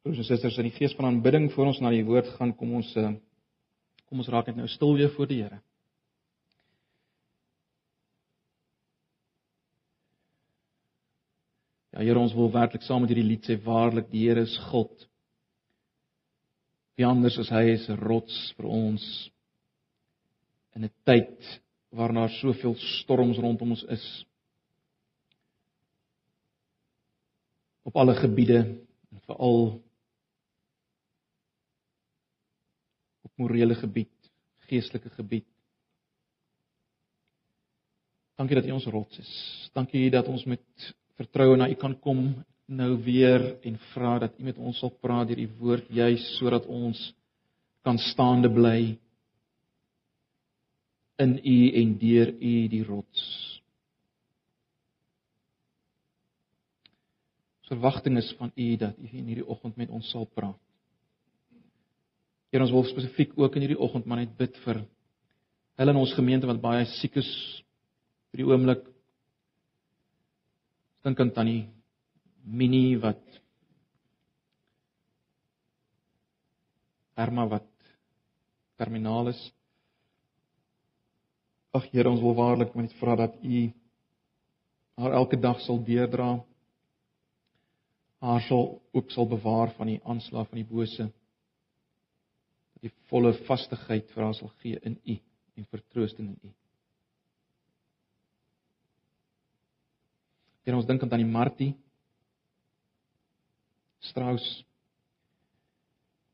Broers en susters, in die gees van aanbidding voor ons na die woord gaan, kom ons eh, kom ons raak net nou stil weer voor die Here. Ja Here, ons wil werklik saam met hierdie lied sê waarlik die Here is God. Wie anders as hy is 'n rots vir ons in 'n tyd waarna soveel storms rondom ons is. Op alle gebiede en veral morele gebied, geestelike gebied. Dankie dat U ons rots is. Dankie dat ons met vertroue na U kan kom nou weer en vra dat U met ons sal praat deur U woord juis sodat ons kan staande bly in U en deur U die rots. Verwagting is van U dat U in hierdie oggend met ons sal praat. Here ons wil spesifiek ook in hierdie oggend maar net bid vir hulle in ons gemeente wat baie siek is vir die oomblik. Dink aan tannie Minnie wat Erma wat terminaal is. Ag Here, ons wil waarlik net vra dat U haar elke dag sal deerdra. Haar sal ook sal bewaar van die aanslag van die bose die volle vastigheid vir haar sal gee in U en vertroosting in U. En ons dink aan tannie Martie Strauss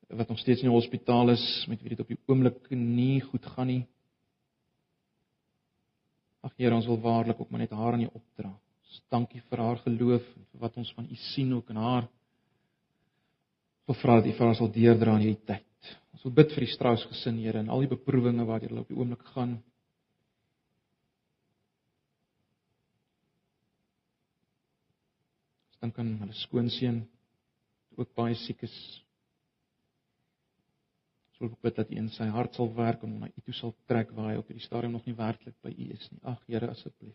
wat nog steeds in die hospitaal is met wie dit op die oomblik nie goed gaan nie. Ag Here, ons wil waarlik ook maar net haar aan U opdra. Ons dankie vir haar geloof en vir wat ons van U sien ook in haar. Ons vra dat U vir haar sal deurdra in hierdie tyd. Ons wil bid vir die Strauss gesin, Here, en al die beproewinge wat hulle op die oomblik gaan. Ons dink aan hulle skoonseun wat ook baie siek is. Ons wil bid dat U in sy hart sal werk en hom na U toe sal trek waar hy op hierdie stadium nog nie werklik by U is nie. Ag Here, asseblief.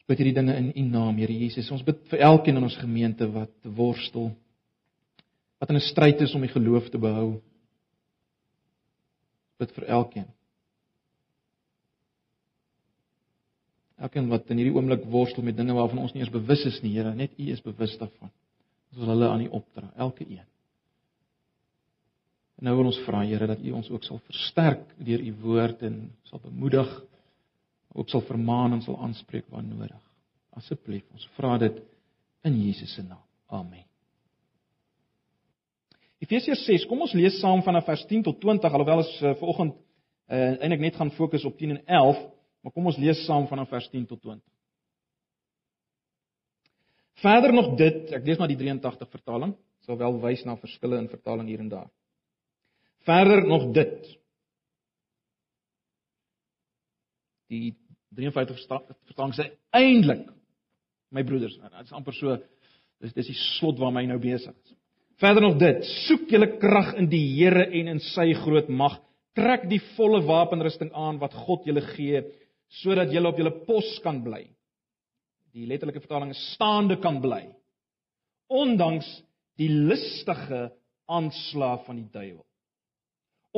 Ons bid hierdie dinge in U naam, Here Jesus. Ons bid vir elkeen in ons gemeente wat worstel wat in 'n stryd is om die geloof te behou. Bid vir elkeen. Elkeen wat in hierdie oomblik worstel met dinge waarvan ons nie eens bewus is nie, Here, net U is bewus daarvan. Ons wil hulle aan U opdra, elke een. En nou wil ons vra, Here, dat U ons ook sal versterk deur U woord en sal bemoedig, ook sal vermaan en sal aanspreek waar nodig. Asseblief, ons vra dit in Jesus se naam. Amen. Efesiërs 6, kom ons lees saam vanaf vers 10 tot 20 alhoewel ons uh, vanoggend uh, eintlik net gaan fokus op 10 en 11, maar kom ons lees saam vanaf vers 10 tot 20. Verder nog dit, ek lees maar die 83 vertaling, sal wel wys na verskille in vertaling hier en daar. Verder nog dit. Die 53 vertaling sê eintlik my broeders, dit is amper so dis dis die slot waar my nou besig is. Verder nog dit: soek julle krag in die Here en in sy groot mag. Trek die volle wapenrusting aan wat God julle gee, sodat julle op julle pos kan bly. Die letterlike vertaling is staande kan bly. Ondanks die listige aanslag van die duiwel.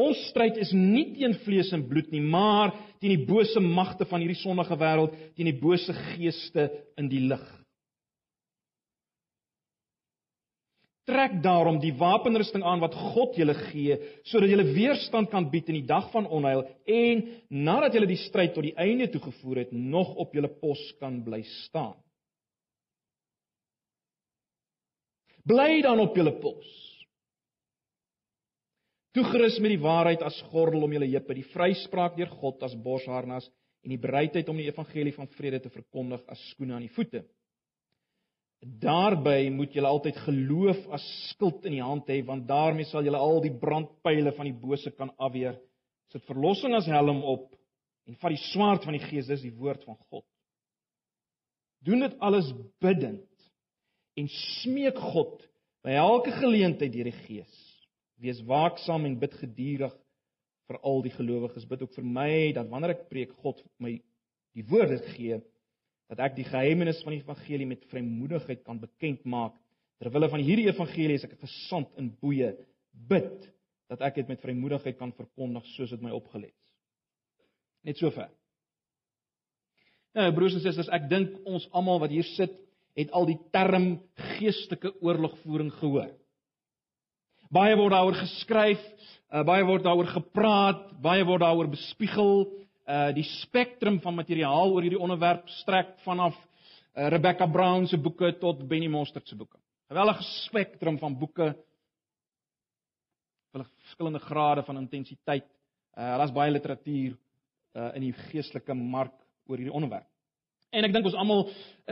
Ons stryd is nie teen vlees en bloed nie, maar teen die bose magte van hierdie sondige wêreld, teen die bose geeste in die lig. Trek daarom die wapenrusting aan wat God julle gee, sodat julle weerstand kan bied in die dag van onheil en nadat julle die stryd tot die einde toe gevoer het, nog op julle pos kan bly staan. Bly dan op julle pos. Toegerus met die waarheid as gordel om julle heupe, die vryspraak deur God as borsharnas en die bereidheid om die evangelie van vrede te verkondig as skoene aan die voete. Daarby moet julle altyd geloof as skild in die hand hê want daarmee sal julle al die brandpyle van die bose kan afweer. Sit verlossing as helm op en vat die swaard van die Gees, dis die woord van God. Doen dit alles bidtend en smeek God by elke geleentheid deur die Gees. Wees waaksaam en bid geduldig vir al die gelowiges. Bid ook vir my dat wanneer ek preek God my die woorde gee dat ek die geheimenis van die evangelie met vrymoedigheid kan bekend maak Terwyl van hierdie evangelie is ek gesond in boeye bid dat ek dit met vrymoedigheid kan verkondig soos dit my opgelê is. Net sover. Nou broers en susters, ek dink ons almal wat hier sit, het al die term geestelike oorlogvoering gehoor. Baie word daaroor geskryf, uh, baie word daaroor gepraat, baie word daaroor bespiegel. Uh die spektrum van materiaal oor hierdie onderwerp strek vanaf uh, Rebecca Brown se boeke tot Benny Mostert se boeke. Gewellige spektrum van boeke. Hulle verskillende grade van intensiteit. Uh daar's baie literatuur uh in die geestelike mark oor hierdie onderwerp. En ek dink ons almal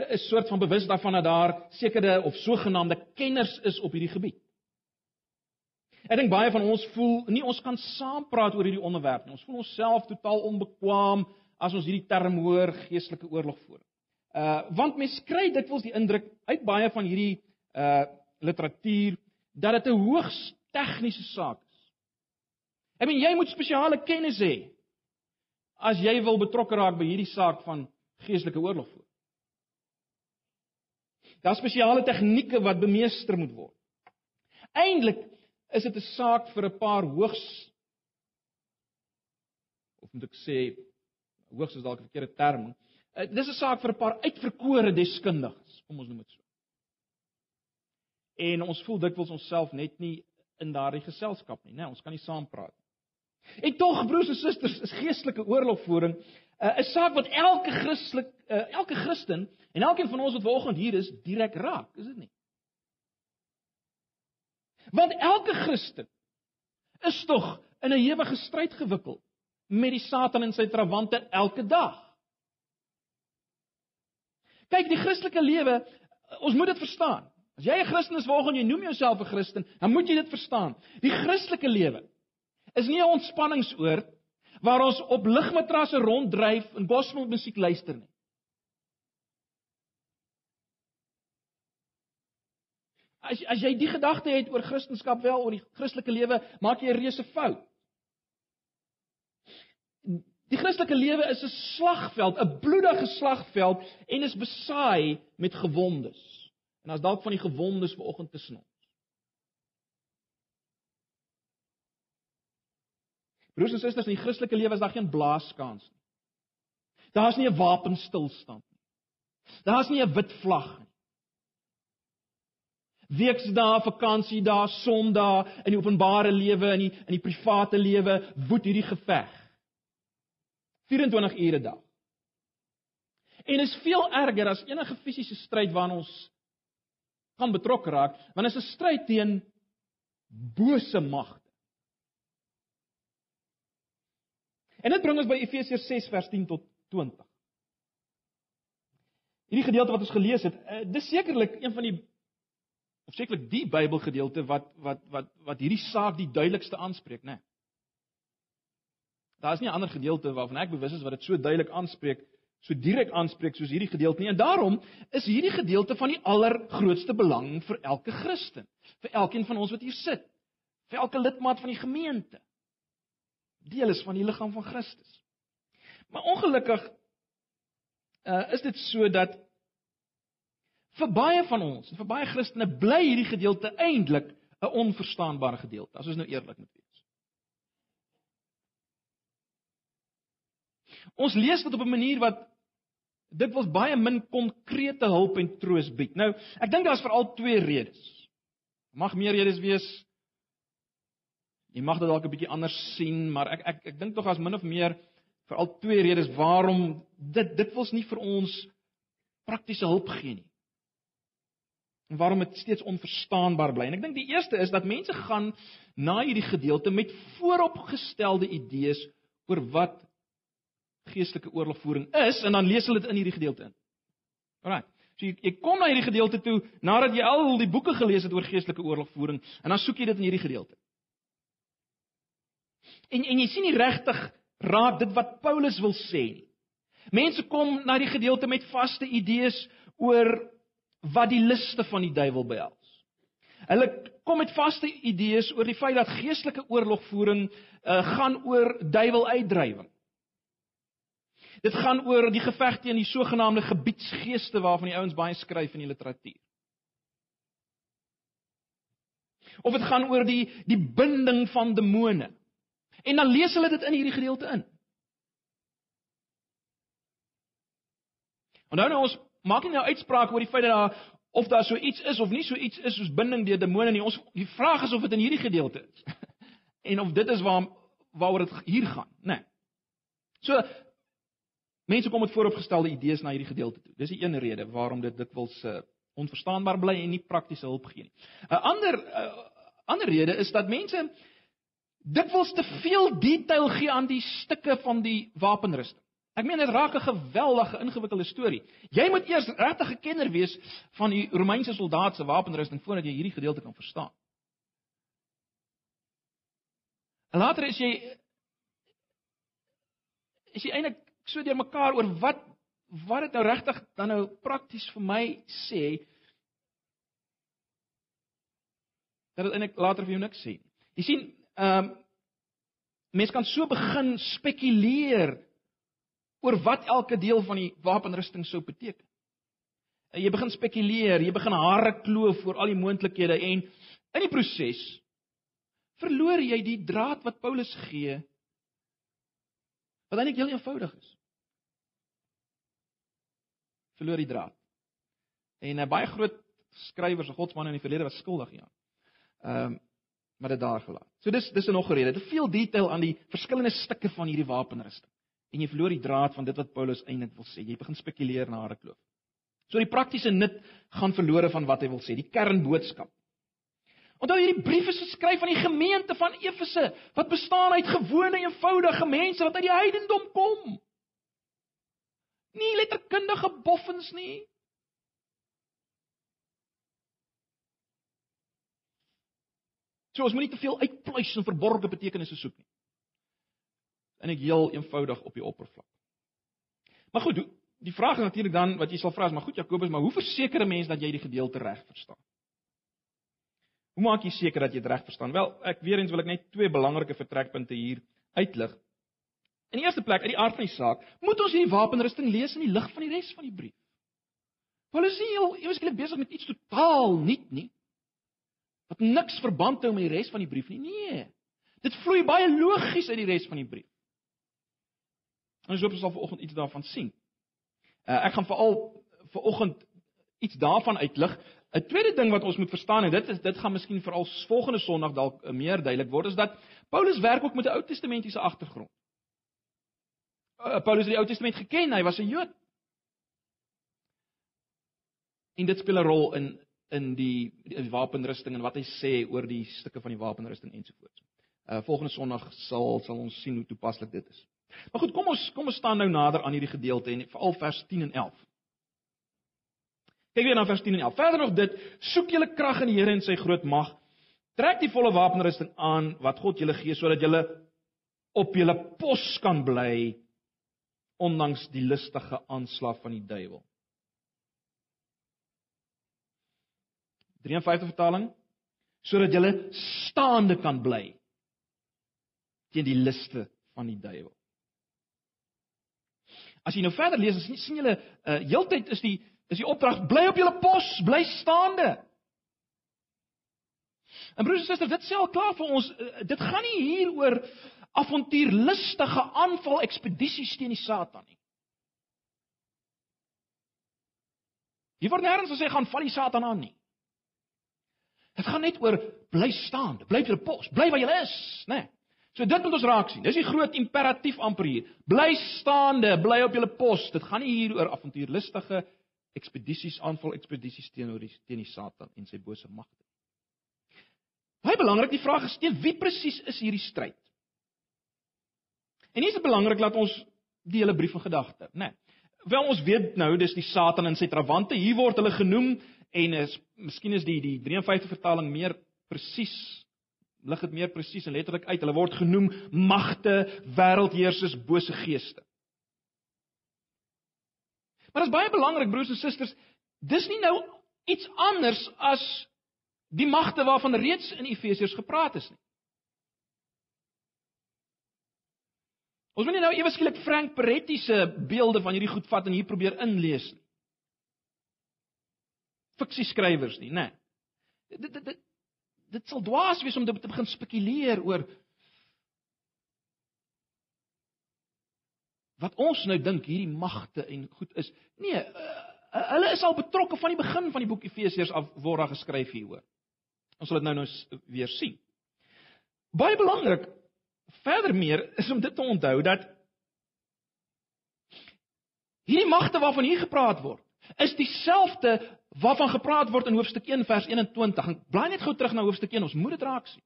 is soort van bewus daarvan dat daar sekerde of sogenaamde kenners is op hierdie gebied. Ek dink baie van ons voel nie ons kan saampraat oor hierdie onderwerp nie. Ons voel onsself totaal onbekwaam as ons hierdie term hoor geestelike oorlog voer. Uh want mens kry dikwels die indruk uit baie van hierdie uh literatuur dat dit 'n hoogs tegniese saak is. Ek meen jy moet spesiale kennis hê as jy wil betrokke raak by hierdie saak van geestelike oorlog voer. Daar spesiale tegnieke wat bemeester moet word. Eindelik is dit 'n saak vir 'n paar hoogs of moet ek sê hoogs is dalk 'n verkeerde term. Uh, dis 'n saak vir 'n paar uitverkore deskundiges, kom ons noem dit so. En ons voel dikwels onsself net nie in daardie geselskap nie, né? Ons kan nie saampraat nie. En tog broers en susters, is geestelike oorlogvoering uh, 'n saak wat elke Christelik uh, elke Christen en elkeen van ons wat vanoggend hier is, direk raak, is dit nie? Want elke Christen is tog in 'n ewige stryd gewikkeld met die Satan en sy trawante elke dag. Kyk, die Christelike lewe, ons moet dit verstaan. As jy 'n Christen is, waargon jy noem jouself 'n Christen, dan moet jy dit verstaan. Die Christelike lewe is nie 'n ontspanningsoord waar ons op ligmatrasse ronddryf en gospelmusiek luister nie. As as jy die gedagte het oor Christendom wel oor die Christelike lewe, maak jy 'n reuse fout. Die Christelike lewe is 'n slagveld, 'n bloedige slagveld en is besaai met gewondes. En as dalk van die gewondes vanoggend tussen ons. Broers en susters, in die Christelike lewe is daar geen blaaskans nie. Daar's nie 'n wapenstilstand nie. Daar's nie 'n wit vlag nie weksdae, vakansiedae, sondae in die openbare lewe en in die in die private lewe woed hierdie geveg. 24 ure 'n dag. En is veel erger as enige fisiese stryd waarna ons kan betrokke raak, want dit is 'n stryd teen bose magte. En dit bring ons by Efesiërs 6 vers 10 tot 20. Hierdie gedeelte wat ons gelees het, eh, dis sekerlik een van die of sekerlik die Bybelgedeelte wat wat wat wat hierdie saak die duidelikste aanspreek, né? Nee. Daar is nie 'n ander gedeelte waarvan ek bewus is wat dit so duidelik aanspreek, so direk aanspreek soos hierdie gedeelte nie. En daarom is hierdie gedeelte van die allergrootste belang vir elke Christen, vir elkeen van ons wat hier sit, vir elke lidmaat van die gemeente. Deel is van die liggaam van Christus. Maar ongelukkig uh, is dit so dat vir baie van ons vir baie Christene bly hierdie gedeelte eintlik 'n onverstaanbare gedeelte, as ons nou eerlik moet wees. Ons lees dit op 'n manier wat dit was baie min konkrete hulp en troos bied. Nou, ek dink daar's veral twee redes. Mag meer redes wees. Jy mag dit dalk 'n bietjie anders sien, maar ek ek ek dink tog as min of meer veral twee redes waarom dit dit wils nie vir ons praktiese hulp gee nie en waarom dit steeds onverstaanbaar bly. En ek dink die eerste is dat mense gaan na hierdie gedeelte met vooropgestelde idees oor wat geestelike oorlogvoering is en dan lees hulle dit in hierdie gedeelte in. Alraai. So jy, jy kom na hierdie gedeelte toe nadat jy al die boeke gelees het oor geestelike oorlogvoering en dan soek jy dit in hierdie gedeelte. En en jy sien nie regtig raak dit wat Paulus wil sê nie. Mense kom na die gedeelte met vaste idees oor wat die liste van die duiwel behels. Hulle kom met vaste idees oor die feit dat geestelike oorlogvoering uh, gaan oor duiweluitdrywing. Dit gaan oor die geveg teen die sogenaamde gebiedsgeeste waarvan die ouens baie skryf in die literatuur. Of dit gaan oor die die binding van demone. En dan lees hulle dit in hierdie gedeelte in. Onthou nou ons maak nie nou uitsprake oor die feit dat daar of daar so iets is of nie so iets is soos binding deur demone nie. Ons die vraag is of dit in hierdie gedeelte is. en of dit is waar waaroor dit hier gaan, né? Nee. So mense kom met vooropgestelde idees na hierdie gedeelte toe. Dis die een rede waarom dit dikwels uh, onverstaanbaar bly en nie praktiese hulp gee nie. 'n Ander 'n uh, ander rede is dat mense dikwels te veel detail gee aan die stukke van die wapenrusting. Ek meen dit raak 'n geweldige ingewikkelde storie. Jy moet eers regtig 'n kenner wees van die Romeinse soldaat se wapenrusting voordat jy hierdie gedeelte kan verstaan. En later is jy is jy eintlik so deur mekaar oor wat wat dit nou regtig dan nou prakties vir my sê dat dit eintlik later vir jou niks sê. Jy sien, ehm um, mense kan so begin spekuleer oor wat elke deel van die wapenrusting sou beteken. En jy begin spekuleer, jy begin hare kloof oor al die moontlikhede en in die proses verloor jy die draad wat Paulus gee wat eintlik heel eenvoudig is. Verloor die draad. En uh, baie groot skrywers en godsmanne in die verlede was skuldig hieraan. Ehm um, maar dit daar gelaat. So dis dis 'n nog 'n rede. Te veel detail aan die verskillende stukke van hierdie wapenrusting en jy verloor die draad van dit wat Paulus eintlik wil sê. Jy begin spekuleer na hare kloof. So die praktiese nut gaan verlore van wat hy wil sê, die kernboodskap. Onthou hierdie brief is geskryf aan die gemeente van Efese wat bestaan uit gewone eenvoudige mense wat uit die heidendom kom. Nie letterkundige boffens nie. So ons moenie te veel uitpluis en verborgde betekenisse soek nie en ek heel eenvoudig op die oppervlak. Maar goed, die vraag is natuurlik dan wat jy sal vra is, maar goed Jakobus, maar hoe verseker 'n mens dat jy die gedeelte reg verstaan? Hoe maak jy seker dat jy dit reg verstaan? Wel, ek weer eens wil ek net twee belangrike vertrekpunte hier uitlig. In die eerste plek, uit die aard van die saak, moet ons hierdie wapenrusting lees in die lig van die res van die brief. Paulus is heel eweslik besig met iets totaal nuut nie. Wat niks verband hou met die res van die brief nie. Nee. Dit vloei baie logies uit die res van die brief. Ons hoop ons sal vanoggend iets daarvan sien. Uh, ek gaan veral vanoggend iets daarvan uitlig. 'n Tweede ding wat ons moet verstaan en dit is dit gaan miskien veral volgende Sondag dalk uh, meer duidelik word is dat Paulus werk ook met 'n Ou Testamentiese agtergrond. Uh, Paulus het die Ou Testament geken, hy was 'n Jood. En dit speel 'n rol in in die, die wapenrusting en wat hy sê oor die stukke van die wapenrusting ensovoorts. Uh volgende Sondag sal sal ons sien hoe toepaslik dit is. Maar goed, kom ons kom ons staan nou nader aan hierdie gedeelte en veral vers 10 en 11. Kyk weer na vers 10 en 11. Verder nog dit, soek julle krag in die Here en sy groot mag. Trek die volle wapenrusting aan wat God julle gee sodat julle op julle pos kan bly ondanks die listige aanslag van die duiwel. 53 vertaling sodat julle staande kan bly teen die liste van die duiwel. As jy nou verder lees, sien, sien julle uh heeltyd is die is die opdrag bly op julle pos, bly staande. En broers en susters, dit sê al klaar vir ons, uh, dit gaan nie hier oor avontuurlustige aanval ekspedisies teen die Satan nie. Hier word nêrens gesê gaan val die Satan aan nie. Dit gaan net oor bly staande, bly op julle pos, bly waar jy is, né? Nee. So dit moet ons raak sien. Dis die groot imperatief amper hier. Bly staande, bly op julle pos. Dit gaan nie hier oor avontuurlustige ekspedisies aanval ekspedisies teenoor die teen die Satan en sy bose magte. Baie belangrik, die vraag is teen wie presies is hierdie stryd? En hier is dit belangrik dat ons die hele brief in gedagte, né? Nee. Wel ons weet nou dis die Satan en sy trawante. Hier word hulle genoem en is miskien is die die 53 vertaling meer presies lig dit meer presies en letterlik uit. Hulle word genoem magte, wêreldheersers, bose geeste. Maar dit is baie belangrik broers en susters, dis nie nou iets anders as die magte waarvan reeds in Efesiërs gepraat is nie. Ons moet nie nou ewe skielik Frank Peretti se beelde van hierdie goed vat en hier probeer inlees nie. Fiksie skrywers nie, né? Nee. Dit dit dit sal dwaas wees om te begin spekuleer oor wat ons nou dink hierdie magte en goed is. Nee, uh, hulle is al betrokke van die begin van die boek Efesiërs af word daar geskryf hieroor. Ons sal dit nou nou weer sien. Baie belangrik verder meer is om dit te onthou dat hierdie magte waarvan hier gepraat word, is dieselfde waarvan gepraat word in hoofstuk 1 vers 21. Ek bly net gou terug na hoofstuk 1, ons moet dit raak sien.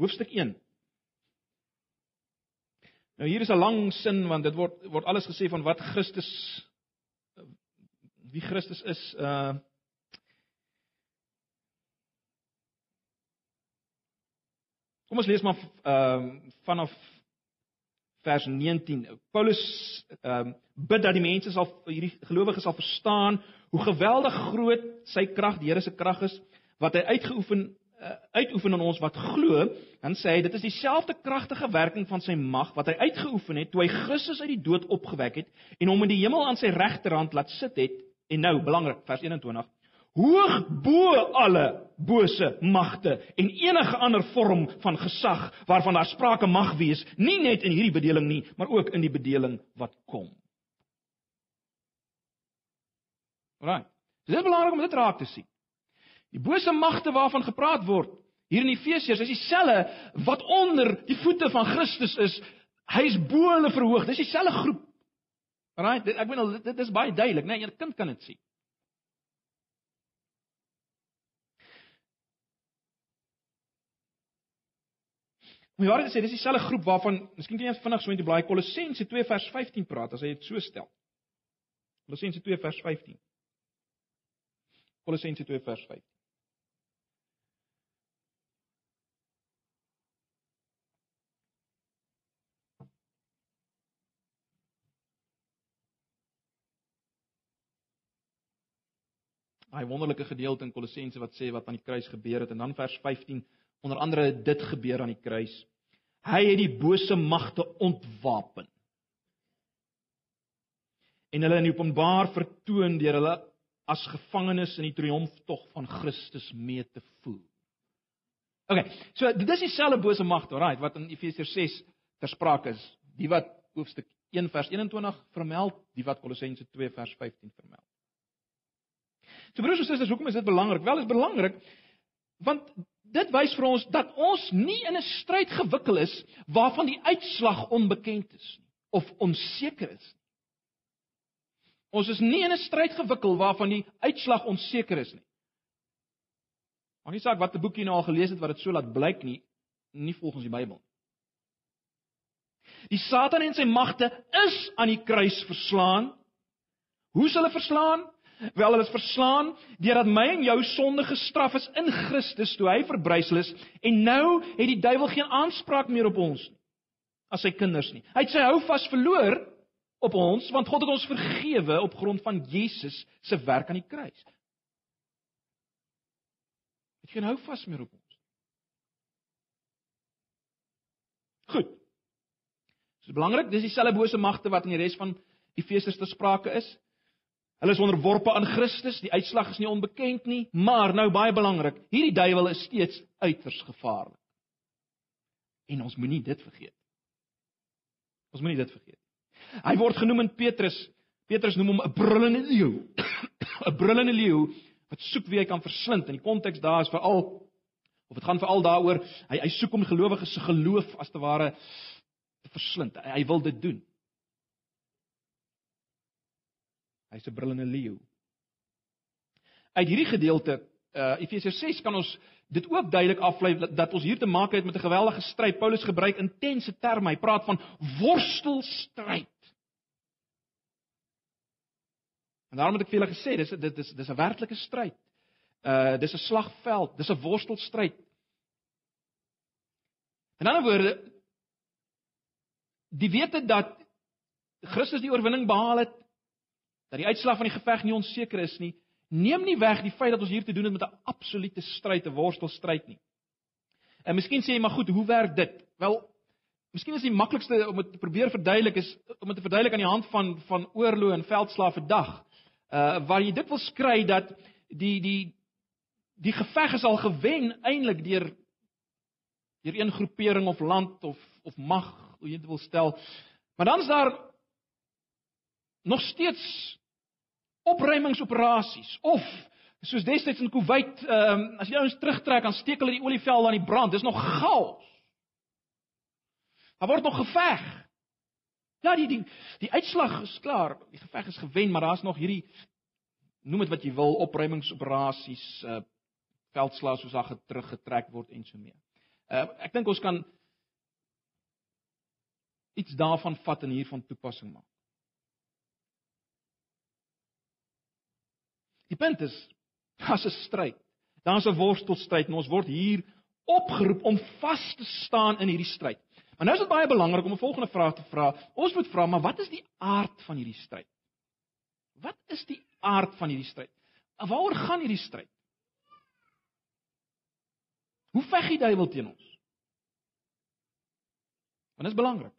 Hoofstuk 1 Nou hier is 'n lang sin want dit word word alles gesê van wat Christus wie Christus is. Uh Kom ons lees maar ehm uh, vanaf vers 19. Paulus ehm uh, bid dat die mense sal hierdie gelowiges sal verstaan hoe geweldig groot sy krag, die Here se krag is wat hy uitgeoefen uh, uitoefen aan ons wat glo, dan sê hy dit is dieselfde kragtige werking van sy mag wat hy uitgeoefen het toe hy Christus uit die dood opgewek het en hom in die hemel aan sy regterhand laat sit het. En nou, belangrik, vers 21. Hoog bo alle bose magte en enige ander vorm van gesag waarvan daar sprake mag wees, nie net in hierdie bedeling nie, maar ook in die bedeling wat kom. Right. Dit is belangrik om dit raak te sien. Die bose magte waarvan gepraat word hier in Efesiërs is dieselfde wat onder die voete van Christus is. Hy is bo hulle verhoog. Dis dieselfde groep. Right? Ek bedoel dit, dit is baie duidelik, né? Nee, 'n kind kan dit sien. Maar waar dit sê, dis dieselfde groep waarvan, miskien kan jy vinnig so in die blaai Kolossense 2 vers 15 praat as hy dit so stel. Kolossense 2 vers 15. Kolossense 2 vers 15. Daai wonderlike gedeelte in Kolossense wat sê wat aan die kruis gebeur het en dan vers 15 onder andere dit gebeur aan die kruis. Hy het die bose magte ontwapen. En hulle in openbaar vertoon deur hulle as gevangenes in die triomftog van Christus mee te voer. OK, so dit is dieselfde bose magte, right, wat in Efesiërs 6 ter sprake is. Die wat hoofstuk 1 vers 21 vermeld, die wat Kolossense 2 vers 15 vermeld. So broers en susters, hoekom is dit belangrik? Wel, is belangrik want dit wys vir ons dat ons nie in 'n stryd gewikkeld is waarvan die uitslag onbekend is nie of onseker is nie. Ons is nie in 'n stryd gewikkeld waarvan die uitslag onseker is nie. Maak nie saak watter boek jy nou al gelees het wat dit so laat blyk nie, nie volgens die Bybel nie. Die Satan en sy magte is aan die kruis verslaan. Hoe is hulle verslaan? Wel hulle is verslaan deurdat my en jou sonde gestraf is in Christus toe hy verbrysel is en nou het die duiwel geen aanspraak meer op ons nie as sy kinders nie. Hy het sy hou vas verloor op ons want God het ons vergewe op grond van Jesus se werk aan die kruis. Het geen hou vas meer op ons. Goed. Dit is belangrik, dis dieselfde bose magte wat in die res van Efesiërs te sprake is. Hulle is onderworpe aan Christus, die uitslag is nie onbekend nie, maar nou baie belangrik, hierdie duiwel is steeds uiters gevaarlik. En ons moenie dit vergeet. Ons moenie dit vergeet. Hy word genoem in Petrus. Petrus noem hom 'n brullende leeu. 'n Brullende leeu wat soek wie hy kan verslind. In die konteks daar is veral of dit gaan veral daaroor hy hy soek om gelowiges se geloof as te ware te verslind. Hy, hy wil dit doen. Hy's 'n brullende leeu. Uit hierdie gedeelte uh Efesiërs 6 kan ons dit ook duidelik aflei dat ons hier te maak het met 'n geweldige stryd. Paulus gebruik intense terme. Hy praat van worstelstryd. En daarom het ek vir julle gesê dis dit is dis 'n werklike stryd. Uh dis 'n slagveld, dis 'n worstelstryd. In ander woorde die wete dat Christus die oorwinning behaal het dat die uitslag van die geveg nie onseker is nie, neem nie weg die feit dat ons hier te doen het met 'n absolute stryd, 'n worstelstryd nie. En miskien sê jy maar goed, hoe werk dit? Wel, miskien is die maklikste om dit te probeer verduidelik is om dit te verduidelik aan die hand van van oorloë en veldslae vandag. Uh waar jy dit wil skry dat die die die geveg is al gewen eintlik deur deur een groepering of land of of mag, hoe jy dit wil stel. Maar dan is daar nog steeds opruimingsoperasies of soos destyds in Kuwait, ehm um, as jy ouens terugtrek dan steek hulle die olieveld aan die brand. Dis nog chaos. Daar word nog geveg. Ja, die die die uitslag is klaar. Die geveg is gewen, maar daar's nog hierdie noem dit wat jy wil, opruimingsoperasies, uh veldslae soos daar teruggetrek word en so mee. Uh ek dink ons kan iets daarvan vat en hiervan toepassing maak. Die punt is, daar's 'n stryd. Daar's 'n worstelstryd en ons word hier opgeroep om vas te staan in hierdie stryd. Maar nou is dit baie belangrik om 'n volgende vraag te vra. Ons moet vra, maar wat is die aard van hierdie stryd? Wat is die aard van hierdie stryd? Waaroor gaan hierdie stryd? Hoe veg die duiwel teen ons? Want dit is belangrik.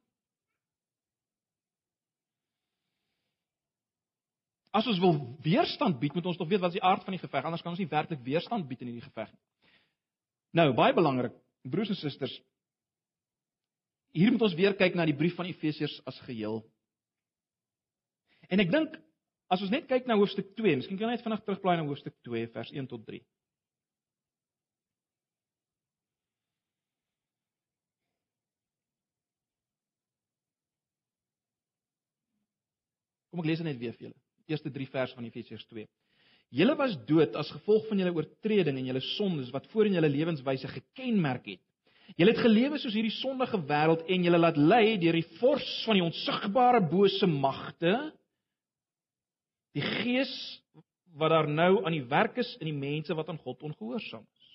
As ons wil weerstand bied, moet ons tog weet wat is die aard van die geveg, anders kan ons nie werklik weerstand bied in hierdie geveg nie. Nou, baie belangrik, broers en susters, hier moet ons weer kyk na die brief van Efesiërs as geheel. En ek dink as ons net kyk na hoofstuk 2, miskien kan jy net vinnig terugblaai na hoofstuk 2 vers 1 tot 3. Kom ek lees net weer vir julle. Eerste 3 vers van Efesiërs 2. Julle was dood as gevolg van julle oortreding en julle sondes wat voor in julle lewenswyse gekenmerk het. Julle het gelewe soos hierdie sondige wêreld en julle laat lei deur die vors van die onsigbare bose magte. Die gees wat daar nou aan die werk is in die mense wat aan God ongehoorsaam is.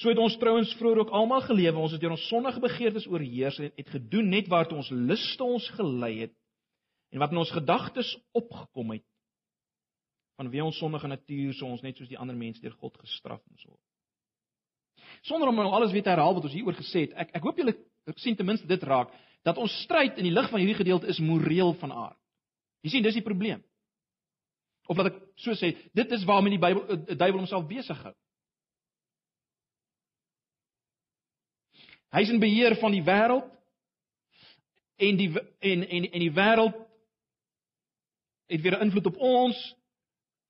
So het ons trouens vroeër ook almal gelewe, ons het deur ons sondige begeertes oorheers en het gedoen net waartoe ons luste ons gelei het en wat in ons gedagtes opgekom het vanweë ons sondige natuur so ons net soos die ander mense deur God gestraf moes word. Sonder om nou alles weer te herhaal wat ons hieroor gesê het. Ek ek hoop julle sien ten minste dit raak dat ons stryd in die lig van hierdie gedeelte is moreel van aard. Jy sien, dis die probleem. Of wat ek so sê, dit is waarmee die Bybel die duiwel homself besig hou. Hy is in beheer van die wêreld en die en en en die wêreld het weer invloed op ons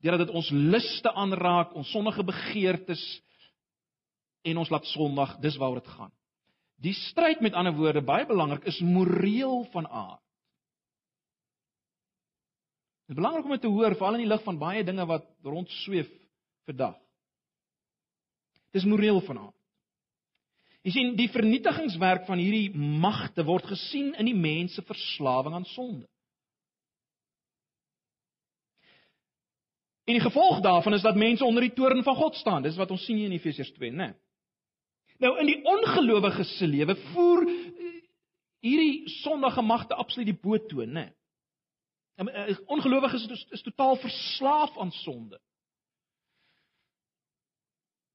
deurdat dit ons liste aanraak, ons sondige begeertes en ons laat sondig, dis waaroor dit gaan. Die stryd met ander woorde baie belangrik is moreel van aard. Dit is belangrik om dit te hoor veral in die lig van baie dinge wat rondsweef vandag. Dis moreel van aard. Jy sien, die vernietigingswerk van hierdie magte word gesien in die mens se verslawing aan sonde. En die gevolg daarvan is dat mense onder die toorn van God staan. Dis wat ons sien hier in Efesiërs 2, né? Nou in die ongelowiges se lewe voer eh, hierdie sondige magte absoluut die boetoon, né? Eh, ongelowiges is, is totaal verslaaf aan sonde.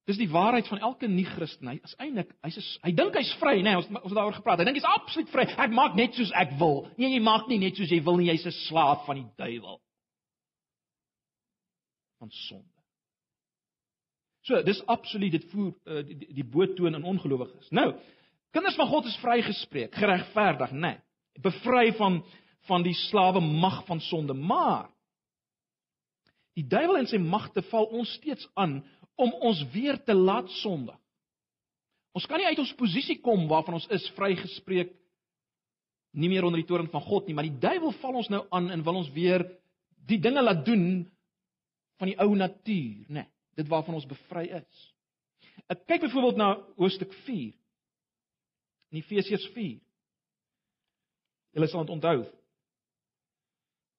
Dis die waarheid van elke nie-Christen. Hy is eintlik hy's hy dink hy's vry, né? Nee, ons ons het daaroor gepraat. Hy dink hy's absoluut vry. Ek maak net soos ek wil. Nee, jy maak nie net soos jy wil nie. Jy's 'n slaaf van die duiwel van sonde. So, dis absoluut dit voer uh, die, die, die boetoon in ongelowiges. Nou, kinders van God is vrygespreek, geregverdig, né? Nee, bevry van van die slawe mag van sonde, maar die duiwel en sy magte val ons steeds aan om ons weer te laat sondig. Ons kan nie uit ons posisie kom waarvan ons is vrygespreek nie meer onder die toorn van God nie, maar die duiwel val ons nou aan en wil ons weer die dinge laat doen van die ou natuur, né? Nee, dit waarvan ons bevry is. Ek kyk byvoorbeeld na hoofstuk 4. In Efesiërs 4. Julle sal dit onthou.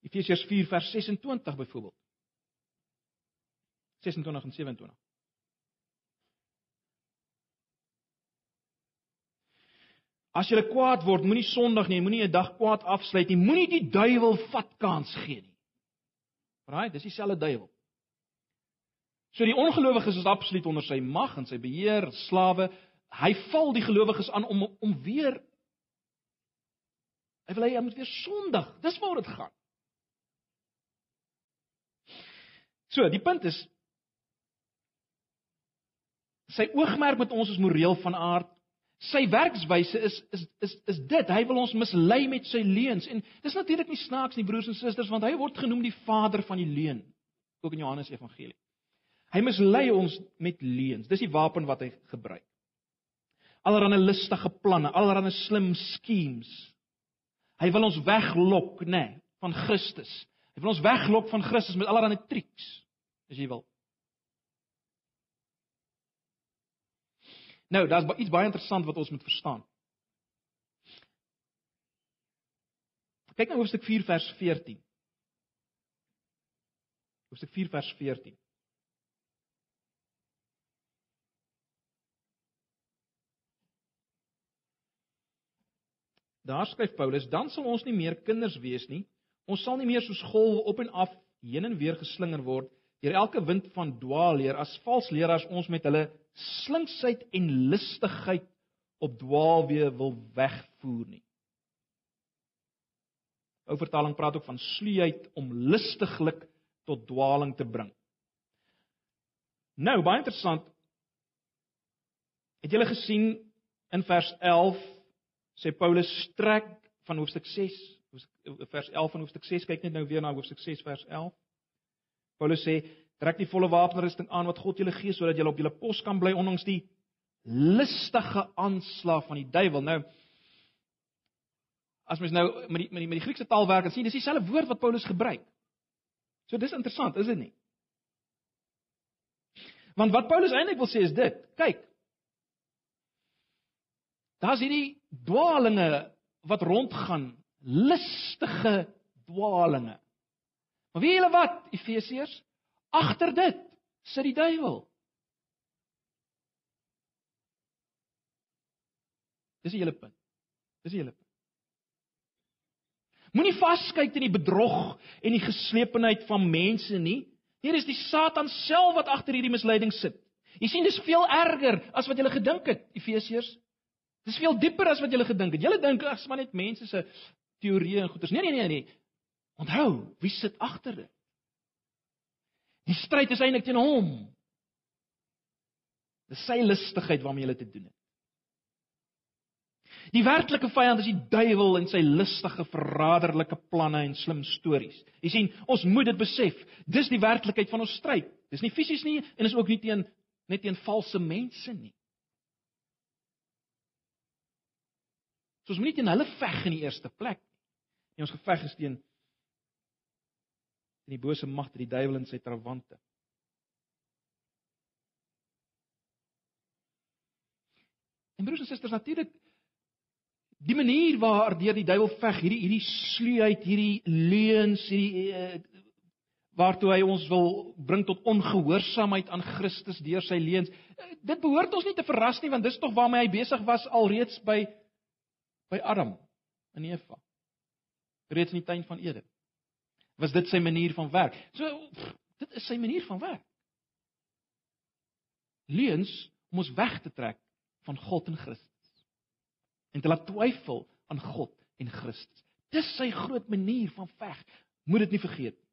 Efesiërs 4 vers 26 byvoorbeeld. 26 en 27. As jy kwaad word, moenie sondig nie, moenie 'n dag kwaad afsluit nie, moenie die duiwel vat kans gee nie. Right, dis dieselfde duiwel. So die ongelowiges is absoluut onder sy mag en sy beheer, slawe. Hy val die gelowiges aan om om weer Hy wil hê hy moet weer sondig. Dis waaroor dit gaan. So, die punt is sy oogmerk met ons is moreel van aard. Sy werkswyse is is is is dit. Hy wil ons mislei met sy leuns en dis natuurlik nie snaaks nie broers en susters want hy word genoem die vader van die leuen ook in Johannes Evangelie. Hy mislei ons met leuns. Dis die wapen wat hy gebruik. Allerhande listige planne, allerhande slim schemes. Hy wil ons weglok, nê, nee, van Christus. Hy wil ons weglok van Christus met allerlei triks, as jy wil. Nou, daar's iets baie interessant wat ons moet verstaan. Kyk nou hoofstuk 4 vers 14. Hoofstuk 4 vers 14. Daar skryf Paulus: "Dan sal ons nie meer kinders wees nie. Ons sal nie meer soos golwe op en af heen en weer geslinger word deur elke wind van dwaalleer as vals leraars ons met hulle slinksheid en listigheid op dwaalweë wil wegvoer nie." Ou vertaling praat ook van sluiheid om listiglik tot dwaaling te bring. Nou, baie interessant. Het julle gesien in vers sê Paulus strek van hoofstuk 6 vers 11 van hoofstuk 6 kyk net nou weer na hoofstuk 6 vers 11 Paulus sê trek die volle wapenrusting aan wat God julle gee sodat julle op julle pos kan bly ondanks die listige aanslag van die duiwel. Nou as mens nou met die met die, met die Griekse taal werk en sien dis dieselfde woord wat Paulus gebruik. So dis interessant is dit nie? Want wat Paulus eintlik wil sê is dit kyk Daar's hierdie dwaalinge wat rondgaan, listige dwaalinge. Maar weet julle wat, Efesiërs? Agter dit sit die duiwel. Dis die hele punt. Dis die hele punt. Moenie vaskyk teen die bedrog en die geslepenheid van mense nie. Nee, dis die Satan self wat agter hierdie misleiding sit. Jy sien, dis veel erger as wat jy gedink het, Efesiërs. Dis veel dieper as wat julle gedink het. Julle dink ag, maar net mense se teorieë en goeters. Nee, nee, nee, nee. Onthou, wie sit agter dit? Die stryd is eintlik teen hom. Dis sy listigheid waarmee jy te doen het. Die werklike vyand is die duiwel en sy listige verraderlike planne en slim stories. Jy sien, ons moet dit besef. Dis die werklikheid van ons stryd. Dis nie fisies nie en is ook nie teen net teen valse mense nie. So ons moet nie teen hulle veg in die eerste plek nie. Nee, ons geveg is teen teen die bose magte, die duiwel en sy trawante. En broers en susters, natuurlik die manier waardeur die duiwel veg, hierdie hierdie sluheid, hierdie leuns, hierdie uh, waartoe hy ons wil bring tot ongehoorsaamheid aan Christus deur sy leuns. Uh, dit behoort ons nie te verras nie want dis tog waarmee hy besig was alreeds by by Adam en Eva. Reeds in die tuin van Eden. Was dit sy manier van werk? So dit is sy manier van werk. Leuns om ons weg te trek van God en Christus. En te laat twyfel aan God en Christus. Dis sy groot manier van veg. Moet dit nie vergeet nie.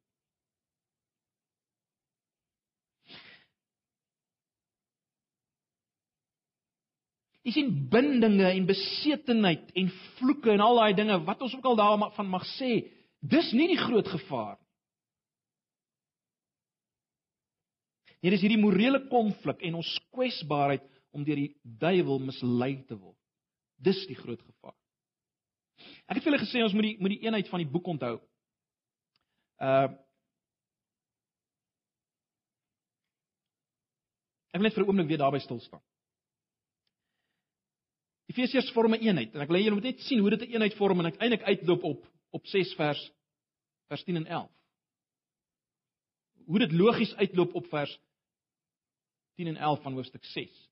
Jy sien bindinge en besetenheid en vloeke en al daai dinge wat ons ook al daarvan mag sê, dis nie die groot gevaar nie. Hier is hierdie morele konflik en ons kwesbaarheid om deur die duiwel mislei te word. Dis die groot gevaar. Ek het vir julle gesê ons moet die moet die eenheid van die boek onthou. Uh Ek wil net vir 'n oomblik weer daarby stil staan. Efesiërs vorm 'n eenheid en ek wil hê julle moet net sien hoe dit 'n eenheid vorm en uiteindelik uitloop op op 6 vers vers 10 en 11. Hoe dit logies uitloop op vers 10 en 11 van hoofstuk 6.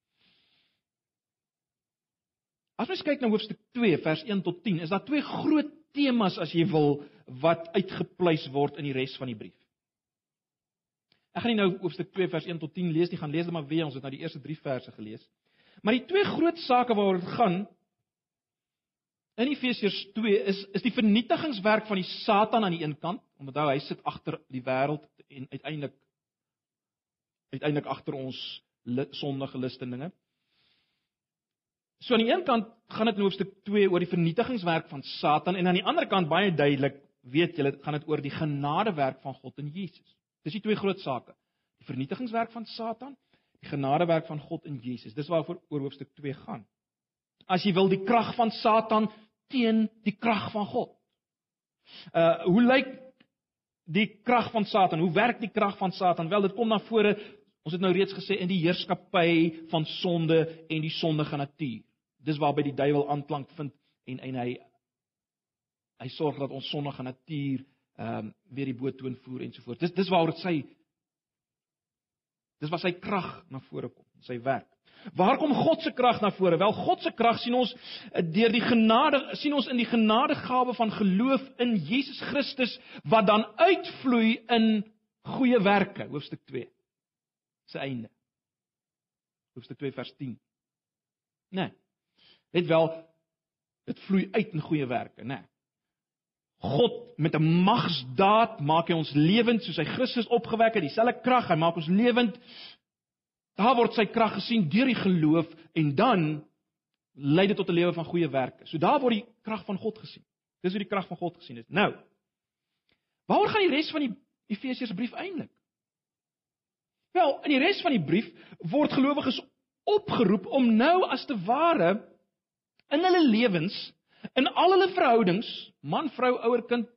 As ons kyk na hoofstuk 2 vers 1 tot 10, is daar twee groot temas as jy wil wat uitgepleis word in die res van die brief. Ek gaan nie nou hoofstuk 2 vers 1 tot 10 lees nie, gaan lees dit maar weer, ons het nou die eerste 3 verse gelees. Maar die twee groot sake waaroor dit gaan in Efesiërs 2 is is die vernietigingswerk van die Satan aan die een kant, omdat hy sit agter die wêreld en uiteindelik uiteindelik agter ons sondige listendinge. So aan die een kant gaan dit in hoofstuk 2 oor die vernietigingswerk van Satan en aan die ander kant baie duidelik, weet julle, gaan dit oor die genadewerk van God in Jesus. Dis die twee groot sake. Die vernietigingswerk van Satan, die genadewerk van God in Jesus. Dis waaroor oor hoofstuk 2 gaan. As jy wil die krag van Satan teen die krag van God. Uh hoe lyk die krag van Satan? Hoe werk die krag van Satan? Wel, dit kom na vore Ons het nou reeds gesê in die heerskappy van sonde en die sondige natuur. Dis waarby die duiwel aanklank vind en en hy hy sorg dat ons sondige natuur ehm um, weer die boot toon voer en so voort. Dis dis waaroor sy dis waar sy krag na vore kom, sy werk. Waar kom God se krag na vore? Wel, God se krag sien ons eh, deur die genade sien ons in die genadegawe van geloof in Jesus Christus wat dan uitvloei in goeie werke, hoofstuk 2. Se einde. Hoofstuk 2 vers 10. Nee. Net wel dit vloei uit in goeie werke, né? Nee. God met 'n magsdaad maak hy ons lewend soos hy Christus opgewek het, dieselfde krag, hy maak ons lewend. Daar word sy krag gesien deur die geloof en dan lei dit tot 'n lewe van goeie werke. So daar word die krag van God gesien. Dis hoe die krag van God gesien is. Nou. Waaroor gaan die res van die Efesiërsbrief eintlik? Wel, in die res van die brief word gelowiges opgeroep om nou as te ware in hulle lewens, in al hulle verhoudings, man, vrou, ouer, kind,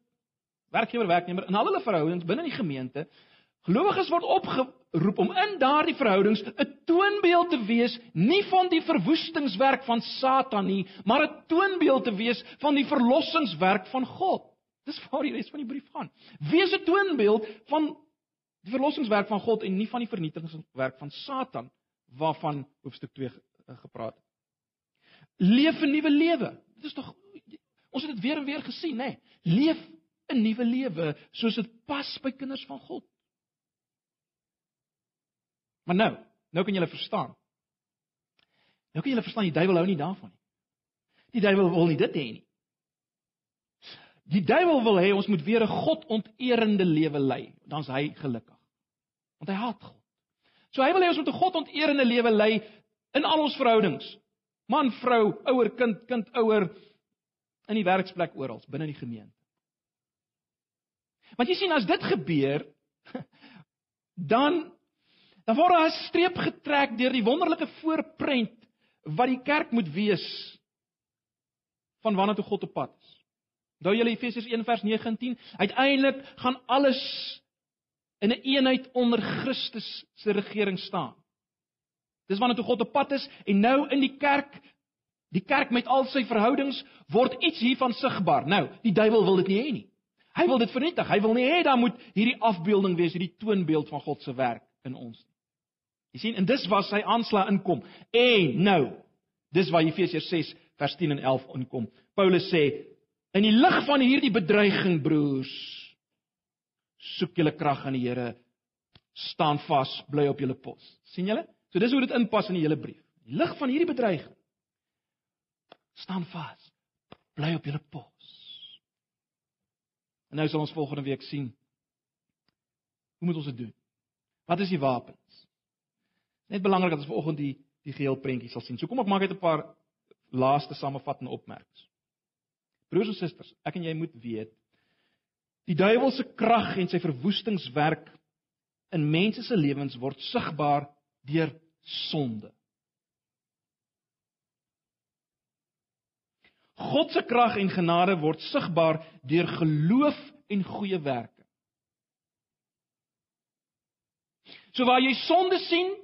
werkgewer, werknemer, in al hulle verhoudings binne die gemeente, gelowiges word opgeroep om in daardie verhoudings 'n toonbeeld te wees nie van die verwoestingswerk van Satan nie, maar 'n toonbeeld te wees van die verlossingswerk van God. Dis waar die res van die brief gaan. Wees 'n toonbeeld van die verlossingswerk van God en nie van die vernietigingswerk van Satan waarvan hoofstuk 2 gepraat het leef 'n nuwe lewe. Is tog ons het dit weer en weer gesien, nê? Nee. Leef 'n nuwe lewe soos dit pas by kinders van God. Maar nou, nou kan julle verstaan. Nou kan julle verstaan die duiwel hou nie daarvan nie. Die duiwel wil nie dit hê nie. Die duiwel wil hê ons moet weer 'n God-onterende lewe lei, dan's hy gelukkig. Want hy haat God. So hy wil hê ons moet 'n God-onterende lewe lei in al ons verhoudings. Man, vrou, ouer, kind, kind, ouer in die werksplek oral, binne die gemeente. Want jy sien as dit gebeur, dan dan word daar 'n streep getrek deur die wonderlike voorprent wat die kerk moet wees van wanneer toe God op pad is. Onthou julle Efesiërs 1 vers 9 en 10, uiteindelik gaan alles in 'n een eenheid onder Christus se regering staan. Dis wanneer toe God op pad is en nou in die kerk, die kerk met al sy verhoudings word iets hiervan sigbaar. Nou, die duiwel wil dit nie hê nie. Hy wil dit vernietig. Hy wil nie hê daar moet hierdie afbeelding wees, hierdie toonbeeld van God se werk in ons nie. Jy sien, en dis waar sy aanslag inkom. En nou, dis waar Efesiërs 6 vers 10 en 11 inkom. Paulus sê: "In die lig van hierdie bedreiging, broers, soek julle krag in die Here, staan vas, bly op julle pos." sien julle? So dis hoe dit inpas in die hele brief. Die lig van hierdie bedreiging staan vas. Bly op julle pos. En nou sal ons volgende week sien hoe moet ons dit doen? Wat is die wapens? Net belangrik dat ons vanoggend die die geheel prentjie sal sien. So kom ek maak net 'n paar laaste samevattende opmerkings. Broers en susters, ek en jy moet weet die duiwel se krag en sy verwoestingswerk in mense se lewens word sigbaar deur sonde. God se krag en genade word sigbaar deur geloof en goeie werke. So waar jy sonde sien,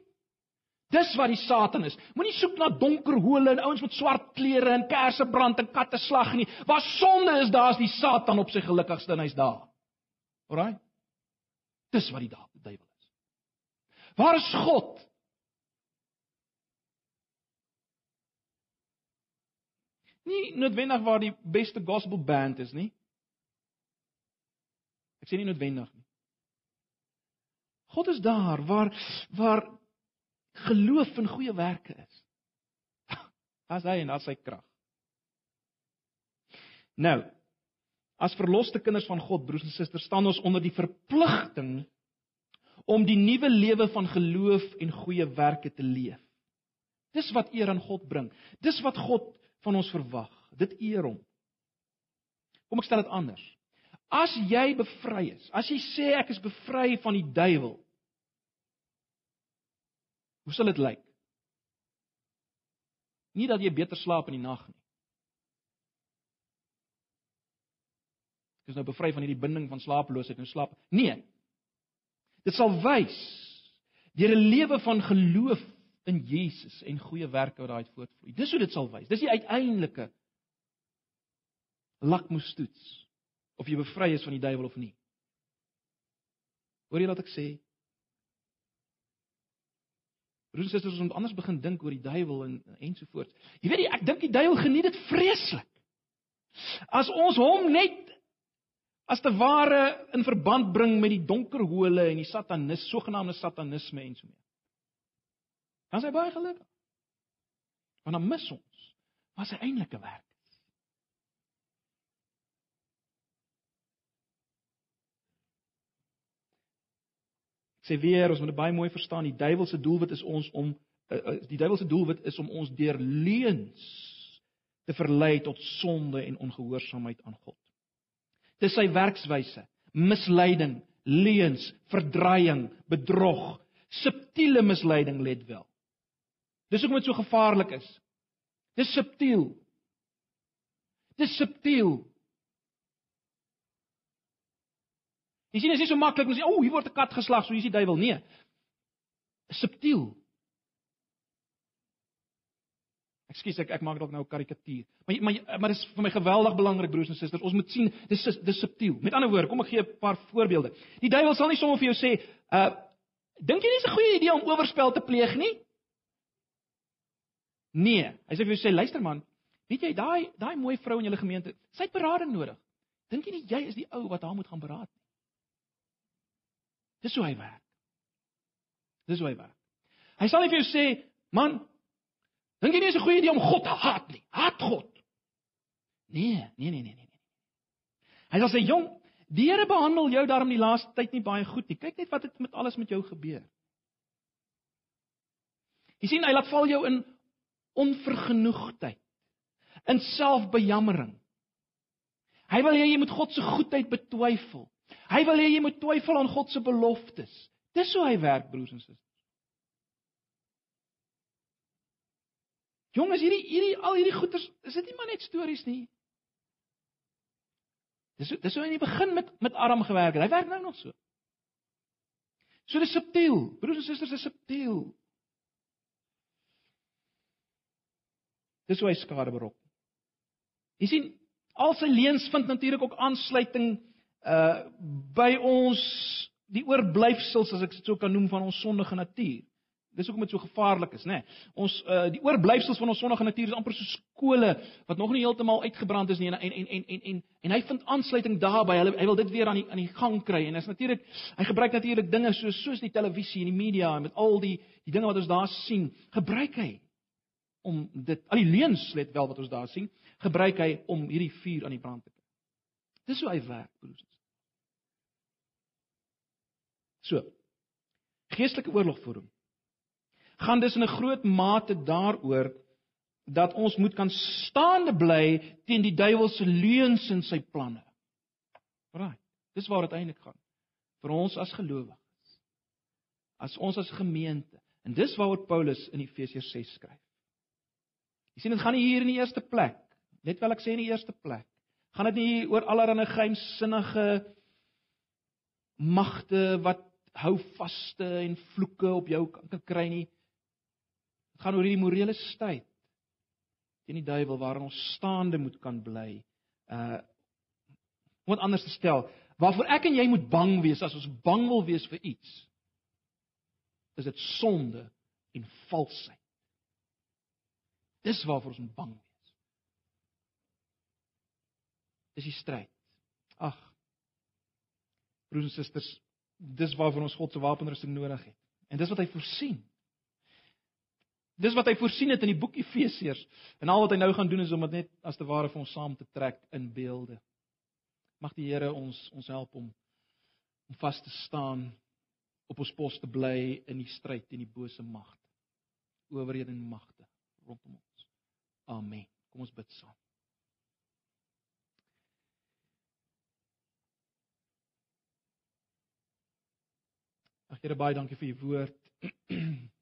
dis wat die Satan is. Moenie soek na donker hole en ouens met swart klere en kersse brand en katte slag nie. Waar sonde is, daar's die Satan op sy gelukkigste en hy's daar. Alraai? Dis wat die duiwel is. Waar is God? Nie noodwendig waar die beste gospel band is nie. Ek sê nie noodwendig nie. God is daar waar waar geloof en goeie werke is. As hy en as sy krag. Nou, as verloste kinders van God, broers en susters, staan ons onder die verpligting om die nuwe lewe van geloof en goeie werke te leef. Dis wat eer aan God bring. Dis wat God van ons verwag. Dit eer hom. Kom ek stel dit anders. As jy bevry is, as jy sê ek is bevry van die duiwel, hoe sal dit lyk? Nie dat jy beter slaap in die nag nie. Ek is nou bevry van hierdie binding van slapeloosheid en slaap. Nee. Dit sal wys deur 'n lewe van geloof in Jesus en goeie werke wat daaruit voortvloei. Dis hoe dit sal wys. Dis die uiteindelike lakmoestoets of jy bevry is van die duiwel of nie. Hoor jy wat ek sê? Broers en susters, ons moet anders begin dink oor die duiwel en ensovoorts. Jy weet, ek dink die duiwel geniet dit vreeslik. As ons hom net as te ware in verband bring met die donker hole en die satanis, sogenaamde satanisme en so mee. Dan is hy baie gelukkig. Want dan mis ons wat sy eintlike werk is. Ek sê weer, ons moet dit baie mooi verstaan, die duiwel se doelwit is ons om uh, die duiwel se doelwit is om ons deur leuns te verlei tot sonde en ongehoorsaamheid aan God. Dis sy werkswyse, misleiding, leuns, verdraaiing, bedrog, subtiele misleiding let wel. Dis hoekom dit so gevaarlik is. Dis subtiel. Dis subtiel. Jy sien, dit is nie so maklik om te sê, "O, hier word 'n kat geslag, so hier is die duiwel." Nee. Subtiel. Ekskuus ek ek maak dalk nou 'n karikatuur. Maar maar maar dis vir my geweldig belangrik broers en susters. Ons moet sien dis dis subtiel. Met ander woorde, kom ek gee 'n paar voorbeelde. Die duiwel sal nie sommer vir jou sê, "Uh, dink jy dis 'n goeie idee om oorspel te pleeg nie?" Nee, hy sê vir jou sê, "Luister man, weet jy daai daai mooi vrou in julle gemeente, sy het berading nodig. Dink jy nie jy is die ou wat haar moet gaan beraad nie?" Dis hoe hy werk. Dis hoe hy werk. Hy sal nie vir jou sê, "Man, Dink jy nie is 'n goeie idee om God te haat nie? Haat God. Nee, nee, nee, nee, nee. Hy sal sê, "Jong, die Here behandel jou daarom die laaste tyd nie baie goed nie. Kyk net wat het met alles met jou gebeur." Jy sien, hy laat val jou in onvergenoegdheid, in selfbejammering. Hy wil hê jy moet God se goedheid betwyfel. Hy wil hê jy moet twyfel aan God se beloftes. Dis hoe hy werk, broers en susters. Jongens, hierdie hierdie al hierdie goeters, is dit nie maar net stories nie. Dis dis hoe in die begin met met Adam gewerk het. Hy werk nou nog so. So dis subtiel. Broers en susters, dis subtiel. Dis hoe hy skade berokken. Jy sien, al sy leuns vind natuurlik ook aansluiting uh by ons die oorblyfsels as ek dit sou kan noem van ons sondige natuur. Dis hoekom dit so gevaarlik is, né? Nee. Ons uh die oorblyfsels van ons sondige natuur is amper so skole wat nog nie heeltemal uitgebrand is nie en en en en en en, en hy vind aansluiting daarbey. Hy hy wil dit weer aan die aan die gang kry en is natuurlik hy gebruik natuurlik dinge soos soos die televisie en die media en met al die die dinge wat ons daar sien, gebruik hy om dit al die leuns let wel wat ons daar sien, gebruik hy om hierdie vuur aan die brand te kry. Dis hoe hy werk, broers. So. Geestelike oorlogvoering gaan dus in 'n groot mate daaroor dat ons moet kan staande bly teen die duiwelse leuns en sy planne. Right. Dis waar dit eintlik gaan. Vir ons as gelowiges. As ons as gemeente. En dis waaroor Paulus in Efesiërs 6 skryf. Jy sien dit gaan nie hier in die eerste plek. Net wel ek sê in die eerste plek. Gaan dit nie oor allerlei geheimsinnige magte wat hou vaste en vloeke op jou kan kry nie gaan oor hierdie morele stryd teen die duiwel waarin ons staande moet kan bly. Uh om dit anders te stel, waarvoor ek en jy moet bang wees as ons bang wil wees vir iets, is dit sonde en valsheid. Dis waarvoor ons moet bang wees. Dis die stryd. Ag. Broers en susters, dis waarvoor ons God se wapenrusting nodig het. En dis wat hy voorsien. Dis wat hy voorsien het in die boek Efesiërs. En al wat hy nou gaan doen is om dit net as te ware vir ons saam te trek in beelde. Mag die Here ons ons help om om vas te staan op ons pos te bly in die stryd teen die bose magte, owerhede en magte rondom ons. Amen. Kom ons bid saam. Ag Here baie dankie vir u woord.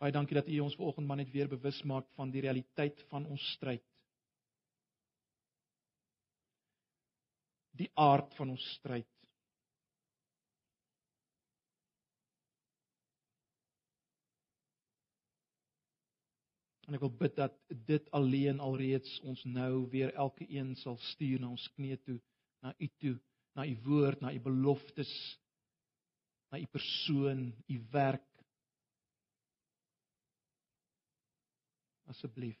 baie dankie dat u ons vanoggend maar net weer bewus maak van die realiteit van ons stryd. Die aard van ons stryd. En ek wil bid dat dit alleen alreeds ons nou weer elke een sal stuur na ons knie toe, na U toe, na U woord, na U beloftes, na U persoon, U werk. Asseblief.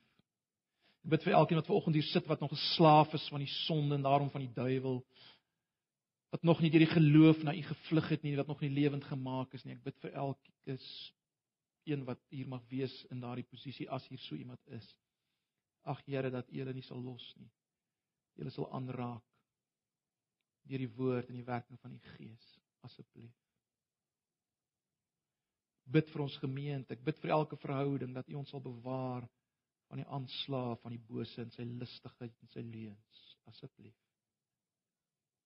Ek bid vir elkeen wat vanoggend hier sit wat nog 'n slaaf is van die sonde en daarom van die duiwel wat nog nie deur die geloof na U gevlug het nie, wat nog nie lewend gemaak is nie. Ek bid vir elkeen een wat hier mag wees in daardie posisie as hier so iemand is. Ag Here dat U hulle nie sal los nie. Hulle sal aanraak deur die woord en die werking van die Gees asseblief. Bid vir ons gemeente, ek bid vir elke verhouding dat U ons sal bewaar van die aanslae van die bose en sy listigheid en sy leuns asseblief.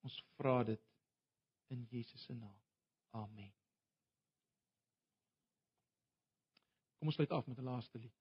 Ons vra dit in Jesus se naam. Amen. Kom ons sluit af met 'n laaste lied.